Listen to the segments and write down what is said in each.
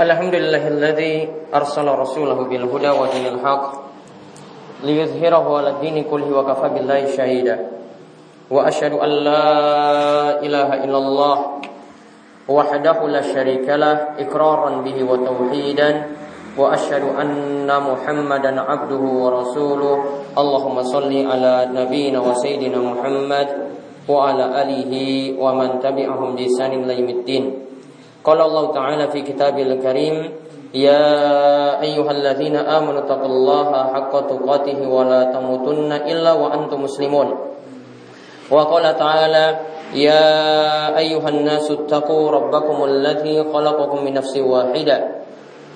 الحمد لله الذي أرسل رسوله بالهدى ودين الحق ليظهره على الدين كله وكفى بالله شهيدا وأشهد أن لا إله إلا الله وحده لا شريك له إقرارا به وتوحيدا وأشهد أن محمدا عبده ورسوله اللهم صل على نبينا وسيدنا محمد وعلى آله ومن تبعهم بإحسان إلى يوم الدين قال الله تعالى في كتابه الكريم يا أيها الذين آمنوا اتقوا الله حق تقاته ولا تموتن إلا وأنتم مسلمون وقال تعالى يا أيها الناس اتقوا ربكم الذي خلقكم من نفس واحدة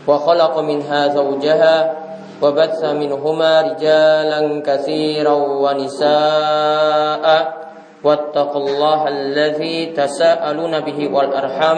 وخلق منها زوجها وبث منهما رجالا كثيرا ونساء واتقوا الله الذي تساءلون به والأرحام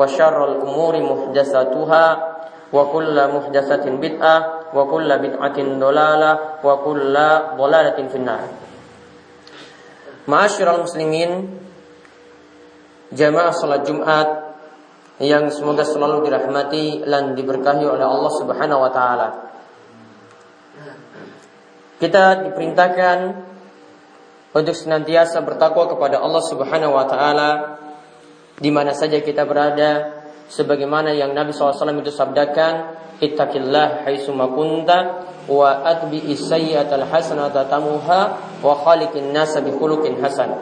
وشر الأمور محدثاتها وكل محدثة بدعة وكل بدعة ضلالة وكل ضلالة في النار Ma'asyiral muslimin Jamaah salat Jumat Yang semoga selalu dirahmati Dan diberkahi oleh Allah subhanahu wa ta'ala Kita diperintahkan Untuk senantiasa bertakwa kepada Allah subhanahu wa ta'ala di mana saja kita berada sebagaimana yang Nabi SAW itu sabdakan ittaqillah haitsuma kunta wa atbi sayyi'atal hasanata tamuha wa khaliqin nasa bi hasan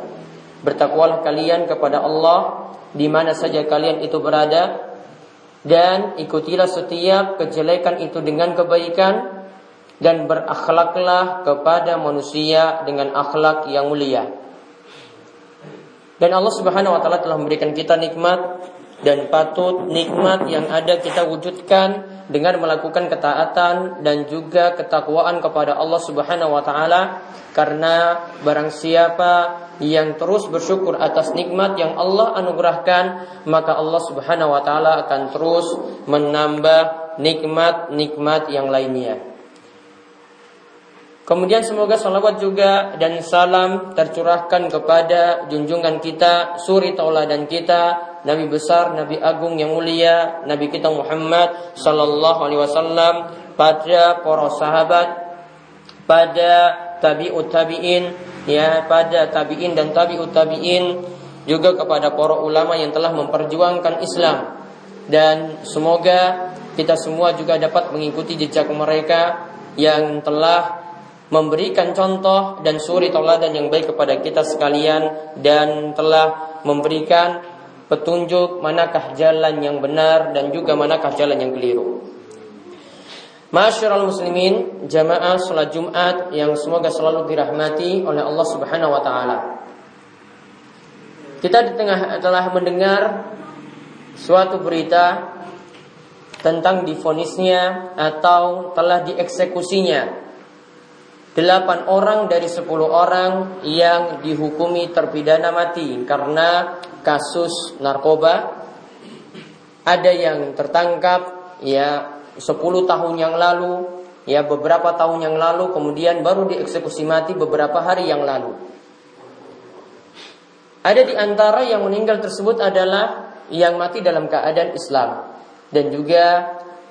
bertakwalah kalian kepada Allah di mana saja kalian itu berada dan ikutilah setiap kejelekan itu dengan kebaikan dan berakhlaklah kepada manusia dengan akhlak yang mulia. Dan Allah Subhanahu wa taala telah memberikan kita nikmat dan patut nikmat yang ada kita wujudkan dengan melakukan ketaatan dan juga ketakwaan kepada Allah Subhanahu wa taala karena barang siapa yang terus bersyukur atas nikmat yang Allah anugerahkan maka Allah Subhanahu wa taala akan terus menambah nikmat-nikmat yang lainnya. Kemudian semoga salawat juga dan salam tercurahkan kepada junjungan kita, suri tauladan kita, Nabi besar, Nabi agung yang mulia, Nabi kita Muhammad sallallahu alaihi wasallam pada para sahabat, pada tabi'ut tabi'in, ya, pada tabi'in dan tabi'ut tabi'in, juga kepada para ulama yang telah memperjuangkan Islam. Dan semoga kita semua juga dapat mengikuti jejak mereka yang telah memberikan contoh dan suri tauladan yang baik kepada kita sekalian dan telah memberikan petunjuk manakah jalan yang benar dan juga manakah jalan yang keliru. Masyarul muslimin, jamaah salat Jumat yang semoga selalu dirahmati oleh Allah Subhanahu wa taala. Kita di tengah telah mendengar suatu berita tentang difonisnya atau telah dieksekusinya delapan orang dari sepuluh orang yang dihukumi terpidana mati karena kasus narkoba. Ada yang tertangkap ya sepuluh tahun yang lalu, ya beberapa tahun yang lalu, kemudian baru dieksekusi mati beberapa hari yang lalu. Ada di antara yang meninggal tersebut adalah yang mati dalam keadaan Islam dan juga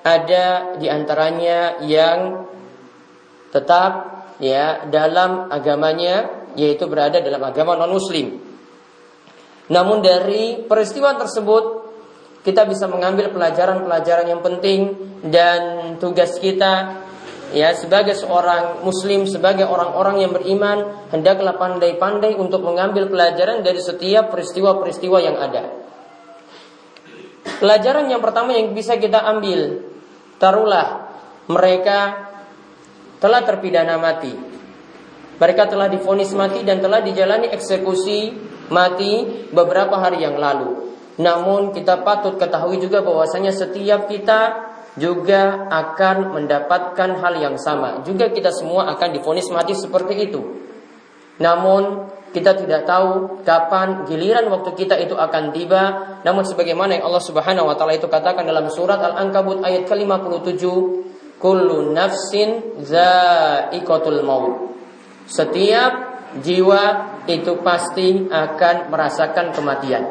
ada di antaranya yang tetap ya dalam agamanya yaitu berada dalam agama non muslim. Namun dari peristiwa tersebut kita bisa mengambil pelajaran-pelajaran yang penting dan tugas kita ya sebagai seorang muslim sebagai orang-orang yang beriman hendaklah pandai-pandai untuk mengambil pelajaran dari setiap peristiwa-peristiwa yang ada. Pelajaran yang pertama yang bisa kita ambil taruhlah mereka telah terpidana mati. Mereka telah difonis mati dan telah dijalani eksekusi mati beberapa hari yang lalu. Namun kita patut ketahui juga bahwasanya setiap kita juga akan mendapatkan hal yang sama. Juga kita semua akan difonis mati seperti itu. Namun kita tidak tahu kapan giliran waktu kita itu akan tiba. Namun sebagaimana yang Allah Subhanahu wa taala itu katakan dalam surat Al-Ankabut ayat ke-57, kullu nafsin za'iqatul maut. Setiap jiwa itu pasti akan merasakan kematian.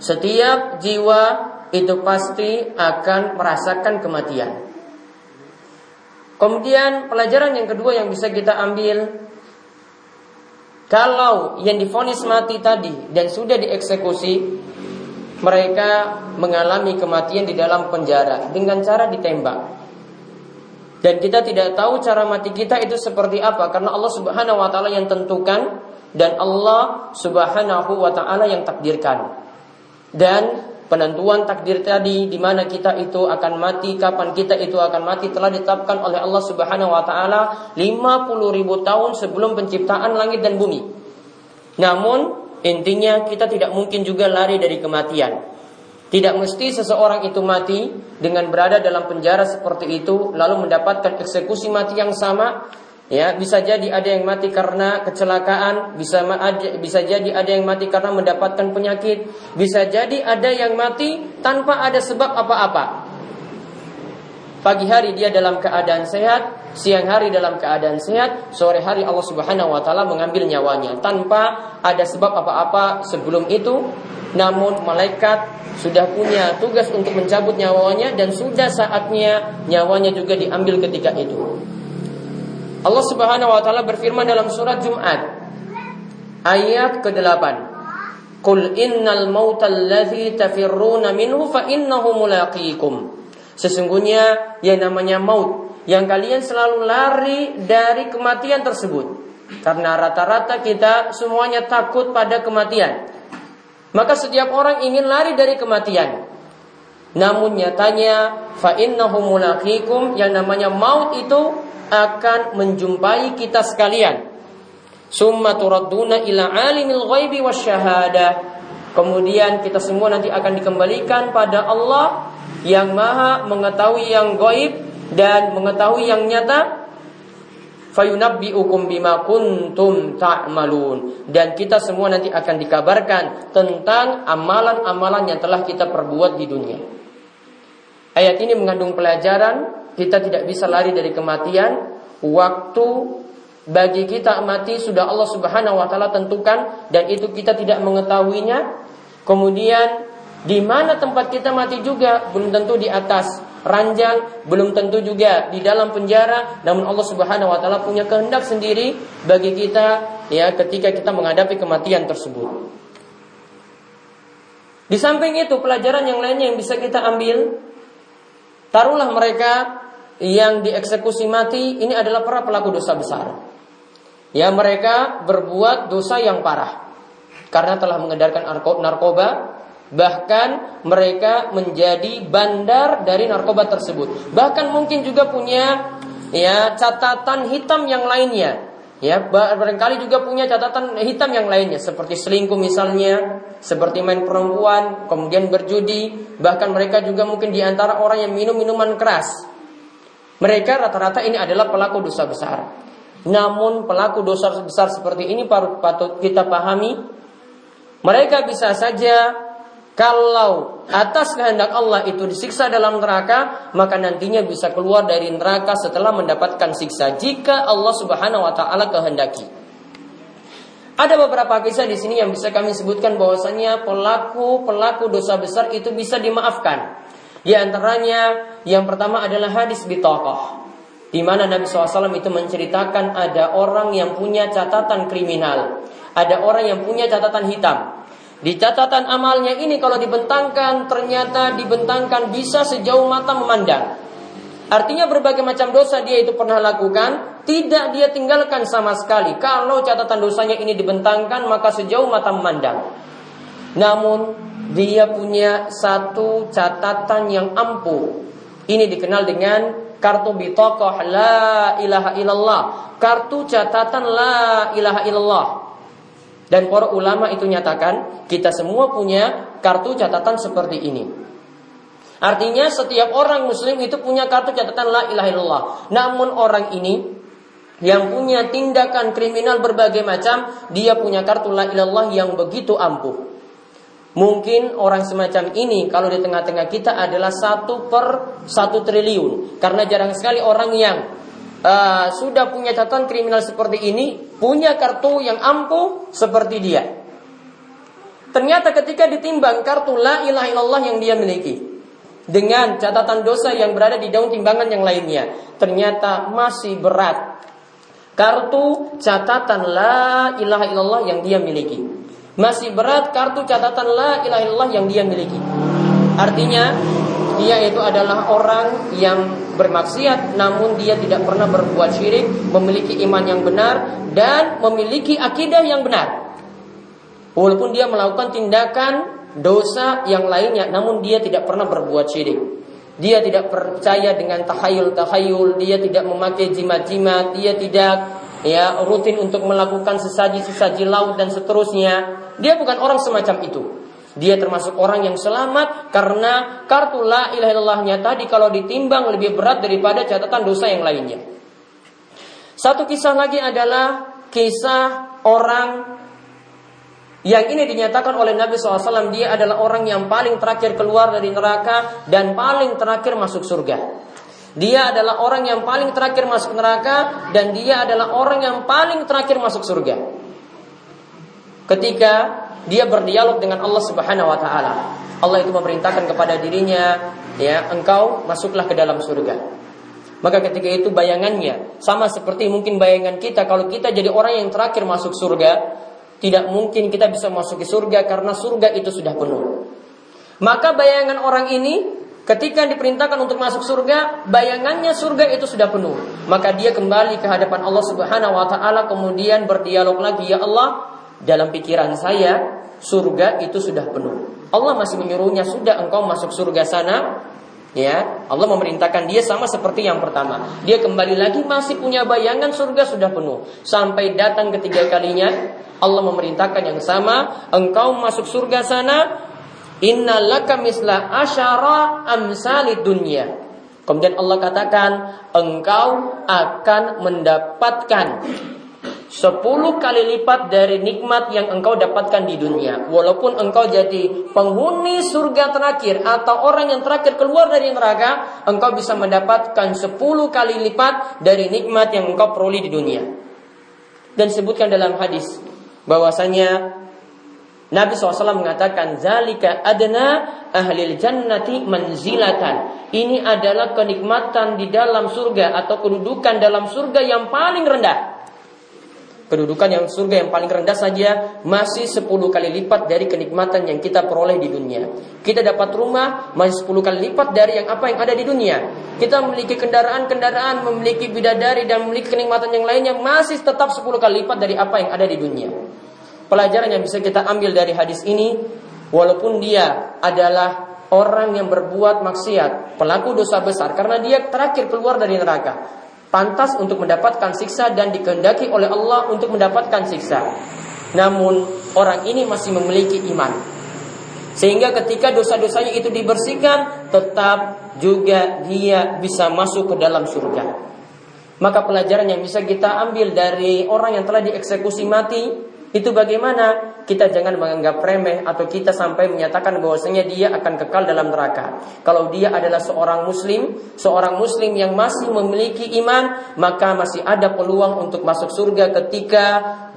Setiap jiwa itu pasti akan merasakan kematian. Kemudian pelajaran yang kedua yang bisa kita ambil kalau yang difonis mati tadi dan sudah dieksekusi mereka mengalami kematian di dalam penjara dengan cara ditembak. Dan kita tidak tahu cara mati kita itu seperti apa karena Allah Subhanahu wa taala yang tentukan dan Allah Subhanahu wa taala yang takdirkan. Dan penentuan takdir tadi di mana kita itu akan mati, kapan kita itu akan mati telah ditetapkan oleh Allah Subhanahu wa taala 50 ribu tahun sebelum penciptaan langit dan bumi. Namun intinya kita tidak mungkin juga lari dari kematian. Tidak mesti seseorang itu mati dengan berada dalam penjara seperti itu lalu mendapatkan eksekusi mati yang sama. Ya, bisa jadi ada yang mati karena kecelakaan, bisa bisa jadi ada yang mati karena mendapatkan penyakit, bisa jadi ada yang mati tanpa ada sebab apa-apa. Pagi hari dia dalam keadaan sehat, siang hari dalam keadaan sehat, sore hari Allah Subhanahu wa taala mengambil nyawanya tanpa ada sebab apa-apa sebelum itu. Namun malaikat sudah punya tugas untuk mencabut nyawanya dan sudah saatnya nyawanya juga diambil ketika itu. Allah Subhanahu wa taala berfirman dalam surat Jumat ayat ke-8. Qul innal mautal tafirruna minhu fa innahu mulaqikum. Sesungguhnya yang namanya maut yang kalian selalu lari dari kematian tersebut. Karena rata-rata kita semuanya takut pada kematian. Maka setiap orang ingin lari dari kematian. Namun nyatanya fa innahu yang namanya maut itu akan menjumpai kita sekalian. Summa turadduna ila alimil ghaibi wasyahada. Kemudian kita semua nanti akan dikembalikan pada Allah yang maha mengetahui yang goib dan mengetahui yang nyata fayunabbi'ukum bima kuntum ta'malun dan kita semua nanti akan dikabarkan tentang amalan-amalan yang telah kita perbuat di dunia. Ayat ini mengandung pelajaran kita tidak bisa lari dari kematian. Waktu bagi kita mati sudah Allah Subhanahu wa taala tentukan dan itu kita tidak mengetahuinya. Kemudian di mana tempat kita mati juga belum tentu di atas ranjang, belum tentu juga di dalam penjara, namun Allah Subhanahu wa taala punya kehendak sendiri bagi kita ya ketika kita menghadapi kematian tersebut. Di samping itu pelajaran yang lainnya yang bisa kita ambil taruhlah mereka yang dieksekusi mati ini adalah para pelaku dosa besar. Ya mereka berbuat dosa yang parah karena telah mengedarkan narkoba, Bahkan mereka menjadi bandar dari narkoba tersebut. Bahkan mungkin juga punya ya catatan hitam yang lainnya. Ya, barangkali juga punya catatan hitam yang lainnya seperti selingkuh misalnya, seperti main perempuan, kemudian berjudi, bahkan mereka juga mungkin di antara orang yang minum minuman keras. Mereka rata-rata ini adalah pelaku dosa besar. Namun pelaku dosa besar seperti ini patut kita pahami, mereka bisa saja kalau atas kehendak Allah itu disiksa dalam neraka, maka nantinya bisa keluar dari neraka setelah mendapatkan siksa jika Allah Subhanahu wa taala kehendaki. Ada beberapa kisah di sini yang bisa kami sebutkan bahwasanya pelaku-pelaku dosa besar itu bisa dimaafkan. Di antaranya yang pertama adalah hadis bitokoh. Di mana Nabi SAW itu menceritakan ada orang yang punya catatan kriminal. Ada orang yang punya catatan hitam. Di catatan amalnya ini kalau dibentangkan ternyata dibentangkan bisa sejauh mata memandang. Artinya berbagai macam dosa dia itu pernah lakukan, tidak dia tinggalkan sama sekali. Kalau catatan dosanya ini dibentangkan maka sejauh mata memandang. Namun dia punya satu catatan yang ampuh. Ini dikenal dengan kartu bitokoh la ilaha illallah. Kartu catatan la ilaha illallah. Dan para ulama itu nyatakan kita semua punya kartu catatan seperti ini. Artinya setiap orang muslim itu punya kartu catatan la ilaha illallah. Namun orang ini yang punya tindakan kriminal berbagai macam, dia punya kartu la ilallah yang begitu ampuh. Mungkin orang semacam ini kalau di tengah-tengah kita adalah satu per satu triliun. Karena jarang sekali orang yang uh, sudah punya catatan kriminal seperti ini, punya kartu yang ampuh seperti dia. Ternyata ketika ditimbang kartu la ilaha illallah yang dia miliki, dengan catatan dosa yang berada di daun timbangan yang lainnya. Ternyata masih berat. Kartu catatan la ilaha illallah yang dia miliki. Masih berat kartu catatan la ilaha illallah yang dia miliki. Artinya dia itu adalah orang yang bermaksiat namun dia tidak pernah berbuat syirik, memiliki iman yang benar dan memiliki akidah yang benar. Walaupun dia melakukan tindakan dosa yang lainnya namun dia tidak pernah berbuat syirik. Dia tidak percaya dengan tahayul-tahayul, dia tidak memakai jimat-jimat, dia tidak ya rutin untuk melakukan sesaji-sesaji laut dan seterusnya. Dia bukan orang semacam itu. Dia termasuk orang yang selamat karena kartu la ilaha illallahnya tadi kalau ditimbang lebih berat daripada catatan dosa yang lainnya. Satu kisah lagi adalah kisah orang yang ini dinyatakan oleh Nabi SAW dia adalah orang yang paling terakhir keluar dari neraka dan paling terakhir masuk surga. Dia adalah orang yang paling terakhir masuk neraka dan dia adalah orang yang paling terakhir masuk surga. Ketika dia berdialog dengan Allah Subhanahu wa taala. Allah itu memerintahkan kepada dirinya, ya, engkau masuklah ke dalam surga. Maka ketika itu bayangannya sama seperti mungkin bayangan kita kalau kita jadi orang yang terakhir masuk surga, tidak mungkin kita bisa masuk ke surga karena surga itu sudah penuh. Maka bayangan orang ini ketika diperintahkan untuk masuk surga, bayangannya surga itu sudah penuh. Maka dia kembali ke hadapan Allah Subhanahu wa taala kemudian berdialog lagi, "Ya Allah, dalam pikiran saya surga itu sudah penuh." Allah masih menyuruhnya, "Sudah engkau masuk surga sana." Ya, Allah memerintahkan dia sama seperti yang pertama. Dia kembali lagi masih punya bayangan surga sudah penuh. Sampai datang ketiga kalinya, Allah memerintahkan yang sama, engkau masuk surga sana, innalaka misla asyara amsalid dunya. Kemudian Allah katakan, engkau akan mendapatkan Sepuluh kali lipat dari nikmat yang engkau dapatkan di dunia. Walaupun engkau jadi penghuni surga terakhir atau orang yang terakhir keluar dari neraka, engkau bisa mendapatkan sepuluh kali lipat dari nikmat yang engkau peroleh di dunia. Dan sebutkan dalam hadis bahwasanya Nabi SAW mengatakan zalika adna ahlil jannati manzilatan. Ini adalah kenikmatan di dalam surga atau kedudukan dalam surga yang paling rendah kedudukan yang surga yang paling rendah saja masih 10 kali lipat dari kenikmatan yang kita peroleh di dunia. Kita dapat rumah masih 10 kali lipat dari yang apa yang ada di dunia. Kita memiliki kendaraan-kendaraan, memiliki bidadari dan memiliki kenikmatan yang lainnya masih tetap 10 kali lipat dari apa yang ada di dunia. Pelajaran yang bisa kita ambil dari hadis ini walaupun dia adalah orang yang berbuat maksiat, pelaku dosa besar karena dia terakhir keluar dari neraka pantas untuk mendapatkan siksa dan dikehendaki oleh Allah untuk mendapatkan siksa. Namun orang ini masih memiliki iman. Sehingga ketika dosa-dosanya itu dibersihkan, tetap juga dia bisa masuk ke dalam surga. Maka pelajaran yang bisa kita ambil dari orang yang telah dieksekusi mati itu bagaimana? Kita jangan menganggap remeh atau kita sampai menyatakan bahwasanya dia akan kekal dalam neraka. Kalau dia adalah seorang muslim, seorang muslim yang masih memiliki iman, maka masih ada peluang untuk masuk surga ketika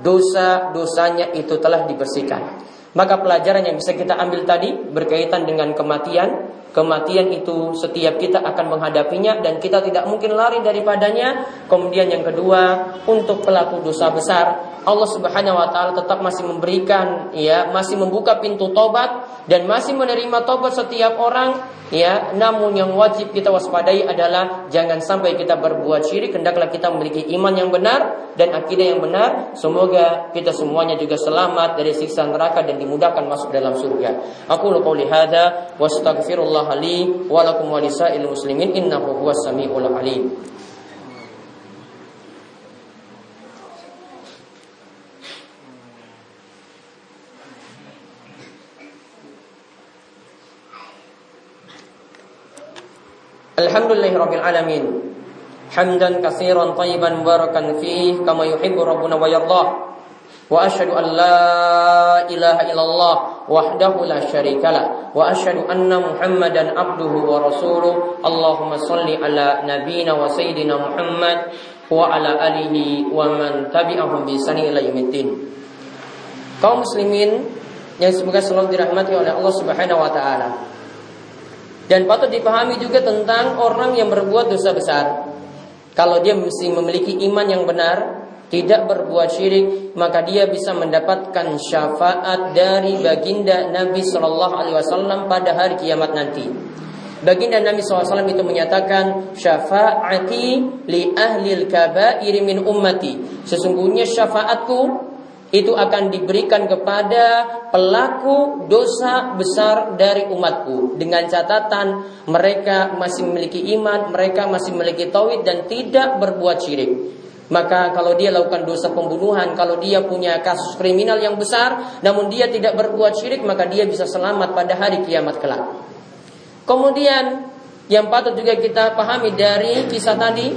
dosa-dosanya itu telah dibersihkan. Maka pelajaran yang bisa kita ambil tadi berkaitan dengan kematian, Kematian itu setiap kita akan menghadapinya dan kita tidak mungkin lari daripadanya. Kemudian yang kedua, untuk pelaku dosa besar, Allah Subhanahu wa taala tetap masih memberikan ya, masih membuka pintu tobat dan masih menerima tobat setiap orang ya. Namun yang wajib kita waspadai adalah jangan sampai kita berbuat syirik, hendaklah kita memiliki iman yang benar dan akidah yang benar. Semoga kita semuanya juga selamat dari siksa neraka dan dimudahkan masuk dalam surga. Aku qouli hadza wa الله لي ولكم ولسائر المسلمين إنه هو السميع العليم الحمد لله رب العالمين حمدا كثيرا طيبا مباركا فيه كما يحب ربنا ويرضاه la ilaha illallah wahdahu la syarikalah wa asyhadu anna Muhammadan abduhu wa rasuluh. Allahumma salli ala nabiyyina wa sayyidina Muhammad wa ala alihi wa man tabi'ahum bi ihsani ila yaumiddin. Kaum muslimin yang semoga selalu dirahmati oleh Allah Subhanahu wa taala. Dan patut dipahami juga tentang orang yang berbuat dosa besar. Kalau dia mesti memiliki iman yang benar, tidak berbuat syirik, maka dia bisa mendapatkan syafaat dari baginda Nabi Shallallahu Alaihi Wasallam pada hari kiamat nanti. Baginda Nabi SAW itu menyatakan syafaati li ahli kabair min ummati. Sesungguhnya syafaatku itu akan diberikan kepada pelaku dosa besar dari umatku dengan catatan mereka masih memiliki iman, mereka masih memiliki tauhid dan tidak berbuat syirik. Maka kalau dia lakukan dosa pembunuhan, kalau dia punya kasus kriminal yang besar, namun dia tidak berbuat syirik, maka dia bisa selamat pada hari kiamat kelak. Kemudian yang patut juga kita pahami dari kisah tadi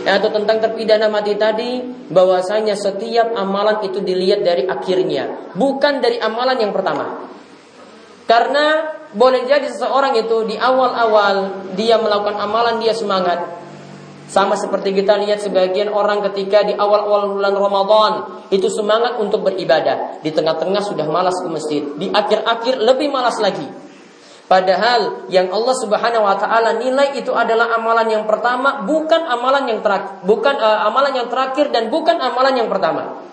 atau tentang terpidana mati tadi bahwasanya setiap amalan itu dilihat dari akhirnya bukan dari amalan yang pertama karena boleh jadi seseorang itu di awal-awal dia melakukan amalan dia semangat sama seperti kita lihat sebagian orang ketika di awal-awal bulan Ramadan itu semangat untuk beribadah di tengah-tengah sudah malas ke masjid di akhir-akhir lebih malas lagi Padahal yang Allah Subhanahu wa taala nilai itu adalah amalan yang pertama, bukan amalan yang terakhir, bukan uh, amalan yang terakhir dan bukan amalan yang pertama.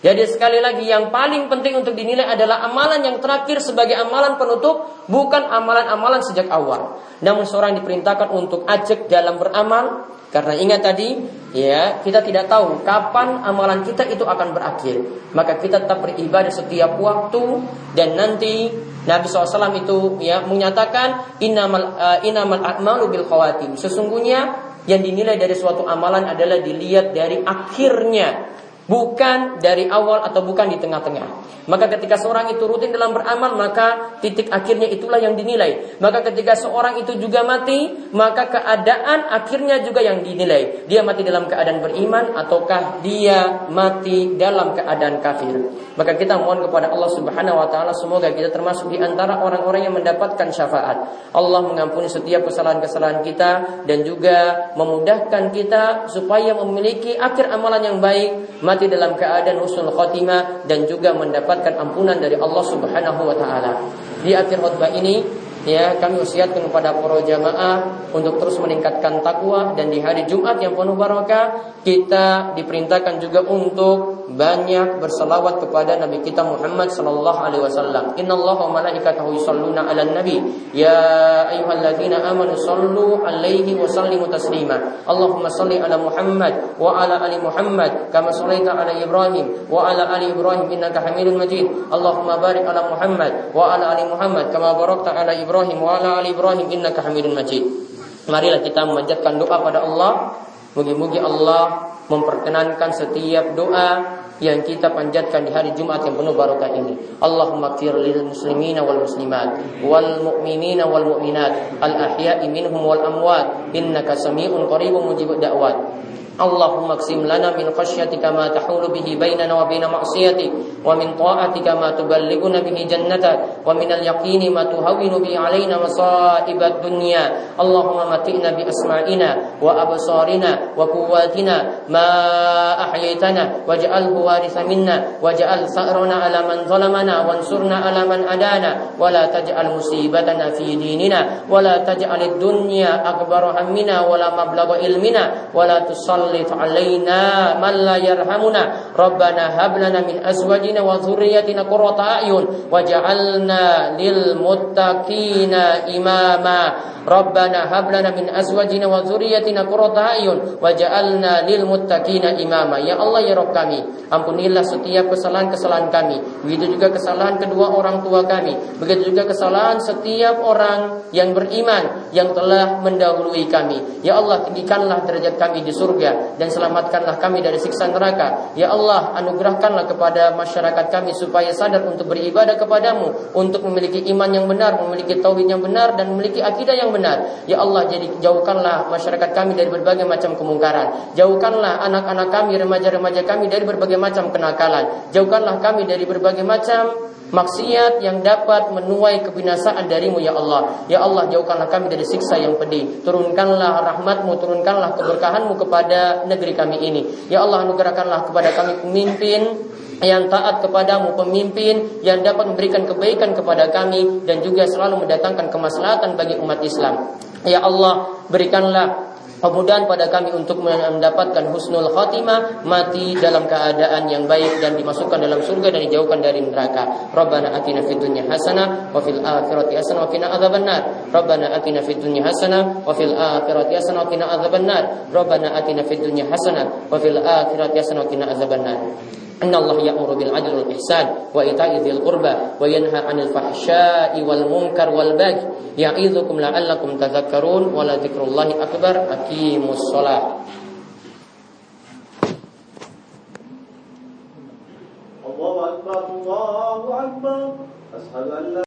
Jadi sekali lagi yang paling penting untuk dinilai adalah amalan yang terakhir sebagai amalan penutup, bukan amalan-amalan sejak awal. Namun seorang diperintahkan untuk ajak dalam beramal, karena ingat tadi, ya kita tidak tahu kapan amalan kita itu akan berakhir. Maka kita tetap beribadah setiap waktu dan nanti Nabi SAW itu ya menyatakan inamal uh, inamal a'malu bil khawatim. Sesungguhnya yang dinilai dari suatu amalan adalah dilihat dari akhirnya bukan dari awal atau bukan di tengah-tengah. Maka ketika seorang itu rutin dalam beramal, maka titik akhirnya itulah yang dinilai. Maka ketika seorang itu juga mati, maka keadaan akhirnya juga yang dinilai. Dia mati dalam keadaan beriman ataukah dia mati dalam keadaan kafir. Maka kita mohon kepada Allah Subhanahu wa taala semoga kita termasuk di antara orang-orang yang mendapatkan syafaat. Allah mengampuni setiap kesalahan-kesalahan kita dan juga memudahkan kita supaya memiliki akhir amalan yang baik mati dalam keadaan husnul khotimah dan juga mendapatkan ampunan dari Allah Subhanahu wa taala. Di akhir khutbah ini ya kami wasiatkan kepada para jamaah untuk terus meningkatkan takwa dan di hari Jumat yang penuh barokah kita diperintahkan juga untuk banyak berselawat kepada Nabi kita Muhammad sallallahu alaihi wasallam. Innallaha wa malaikatahu yusholluna 'alan nabi ya ayyuhalladzina amanu sallu 'alaihi wa sallimu taslima. Allahumma salli ala Muhammad wa ala ali Muhammad kama shallaita ala Ibrahim wa ala ali Ibrahim innaka Hamidum Majid. Allahumma barik ala Muhammad wa ala ali Muhammad kama barakta ala Ibrahim wa ala ali Ibrahim innaka Hamidun Majid. Marilah kita memanjatkan doa pada Allah. Mugi-mugi Allah memperkenankan setiap doa yang kita panjatkan di hari Jumat yang penuh barokah ini. Allahumma kfir lil muslimina wal muslimat wal mu'minina wal mu'minat al ahya'i minhum wal amwat innaka sami'un qaribun mujibud da'wat. اللهم اقسم لنا من خشيتك ما تحول به بيننا وبين معصيتك ومن طاعتك ما تبلغنا به جنتك ومن اليقين ما تهون به علينا مصائب الدنيا اللهم متئنا بأسمائنا وأبصارنا وقواتنا ما أحييتنا واجعله وارث منا واجعل ثأرنا على من ظلمنا وانصرنا على من أدانا ولا تجعل مصيبتنا في ديننا ولا تجعل الدنيا أكبر همنا ولا مبلغ علمنا ولا تصل man la yarhamuna rabbana hab lana min azwajina wa dhurriyyatina qurrata a'yun waj'alna lil muttaqina imama rabbana hab lana min azwajina wa dhurriyyatina qurrata a'yun waj'alna lil muttaqina imama Allah ya Rabb kami ampunilah setiap kesalahan-kesalahan kami. Begitu juga kesalahan kedua orang tua kami. Begitu juga kesalahan setiap orang yang beriman yang telah mendahului kami. Ya Allah tinggikanlah derajat kami di surga dan selamatkanlah kami dari siksa neraka. Ya Allah, anugerahkanlah kepada masyarakat kami supaya sadar untuk beribadah kepadamu, untuk memiliki iman yang benar, memiliki tauhid yang benar dan memiliki akidah yang benar. Ya Allah, jadi jauhkanlah masyarakat kami dari berbagai macam kemungkaran. Jauhkanlah anak-anak kami, remaja-remaja kami dari berbagai macam kenakalan. Jauhkanlah kami dari berbagai macam maksiat yang dapat menuai kebinasaan darimu ya Allah. Ya Allah jauhkanlah kami dari siksa yang pedih. Turunkanlah rahmatmu, turunkanlah keberkahanmu kepada negeri kami ini. Ya Allah anugerahkanlah kepada kami pemimpin yang taat kepadamu, pemimpin yang dapat memberikan kebaikan kepada kami dan juga selalu mendatangkan kemaslahatan bagi umat Islam. Ya Allah, berikanlah Kemudian pada kami untuk mendapatkan husnul khatimah mati dalam keadaan yang baik dan dimasukkan dalam surga dan dijauhkan dari neraka. Rabbana atina fid dunya hasanah wa fil akhirati hasanah wa qina adzabannar. Rabbana atina fid dunya hasanah wa fil akhirati hasanah wa qina adzabannar. Rabbana atina fid dunya hasanah wa fil akhirati hasanah wa qina adzabannar. إن الله يأمر بالعدل والإحسان وإيتاء ذي القربى وينهى عن الفحشاء والمنكر والبغي يعظكم لعلكم تذكرون ولذكر الله أكبر. أقيموا الصلاة. الله أكبر الله أكبر. أشهد أن لا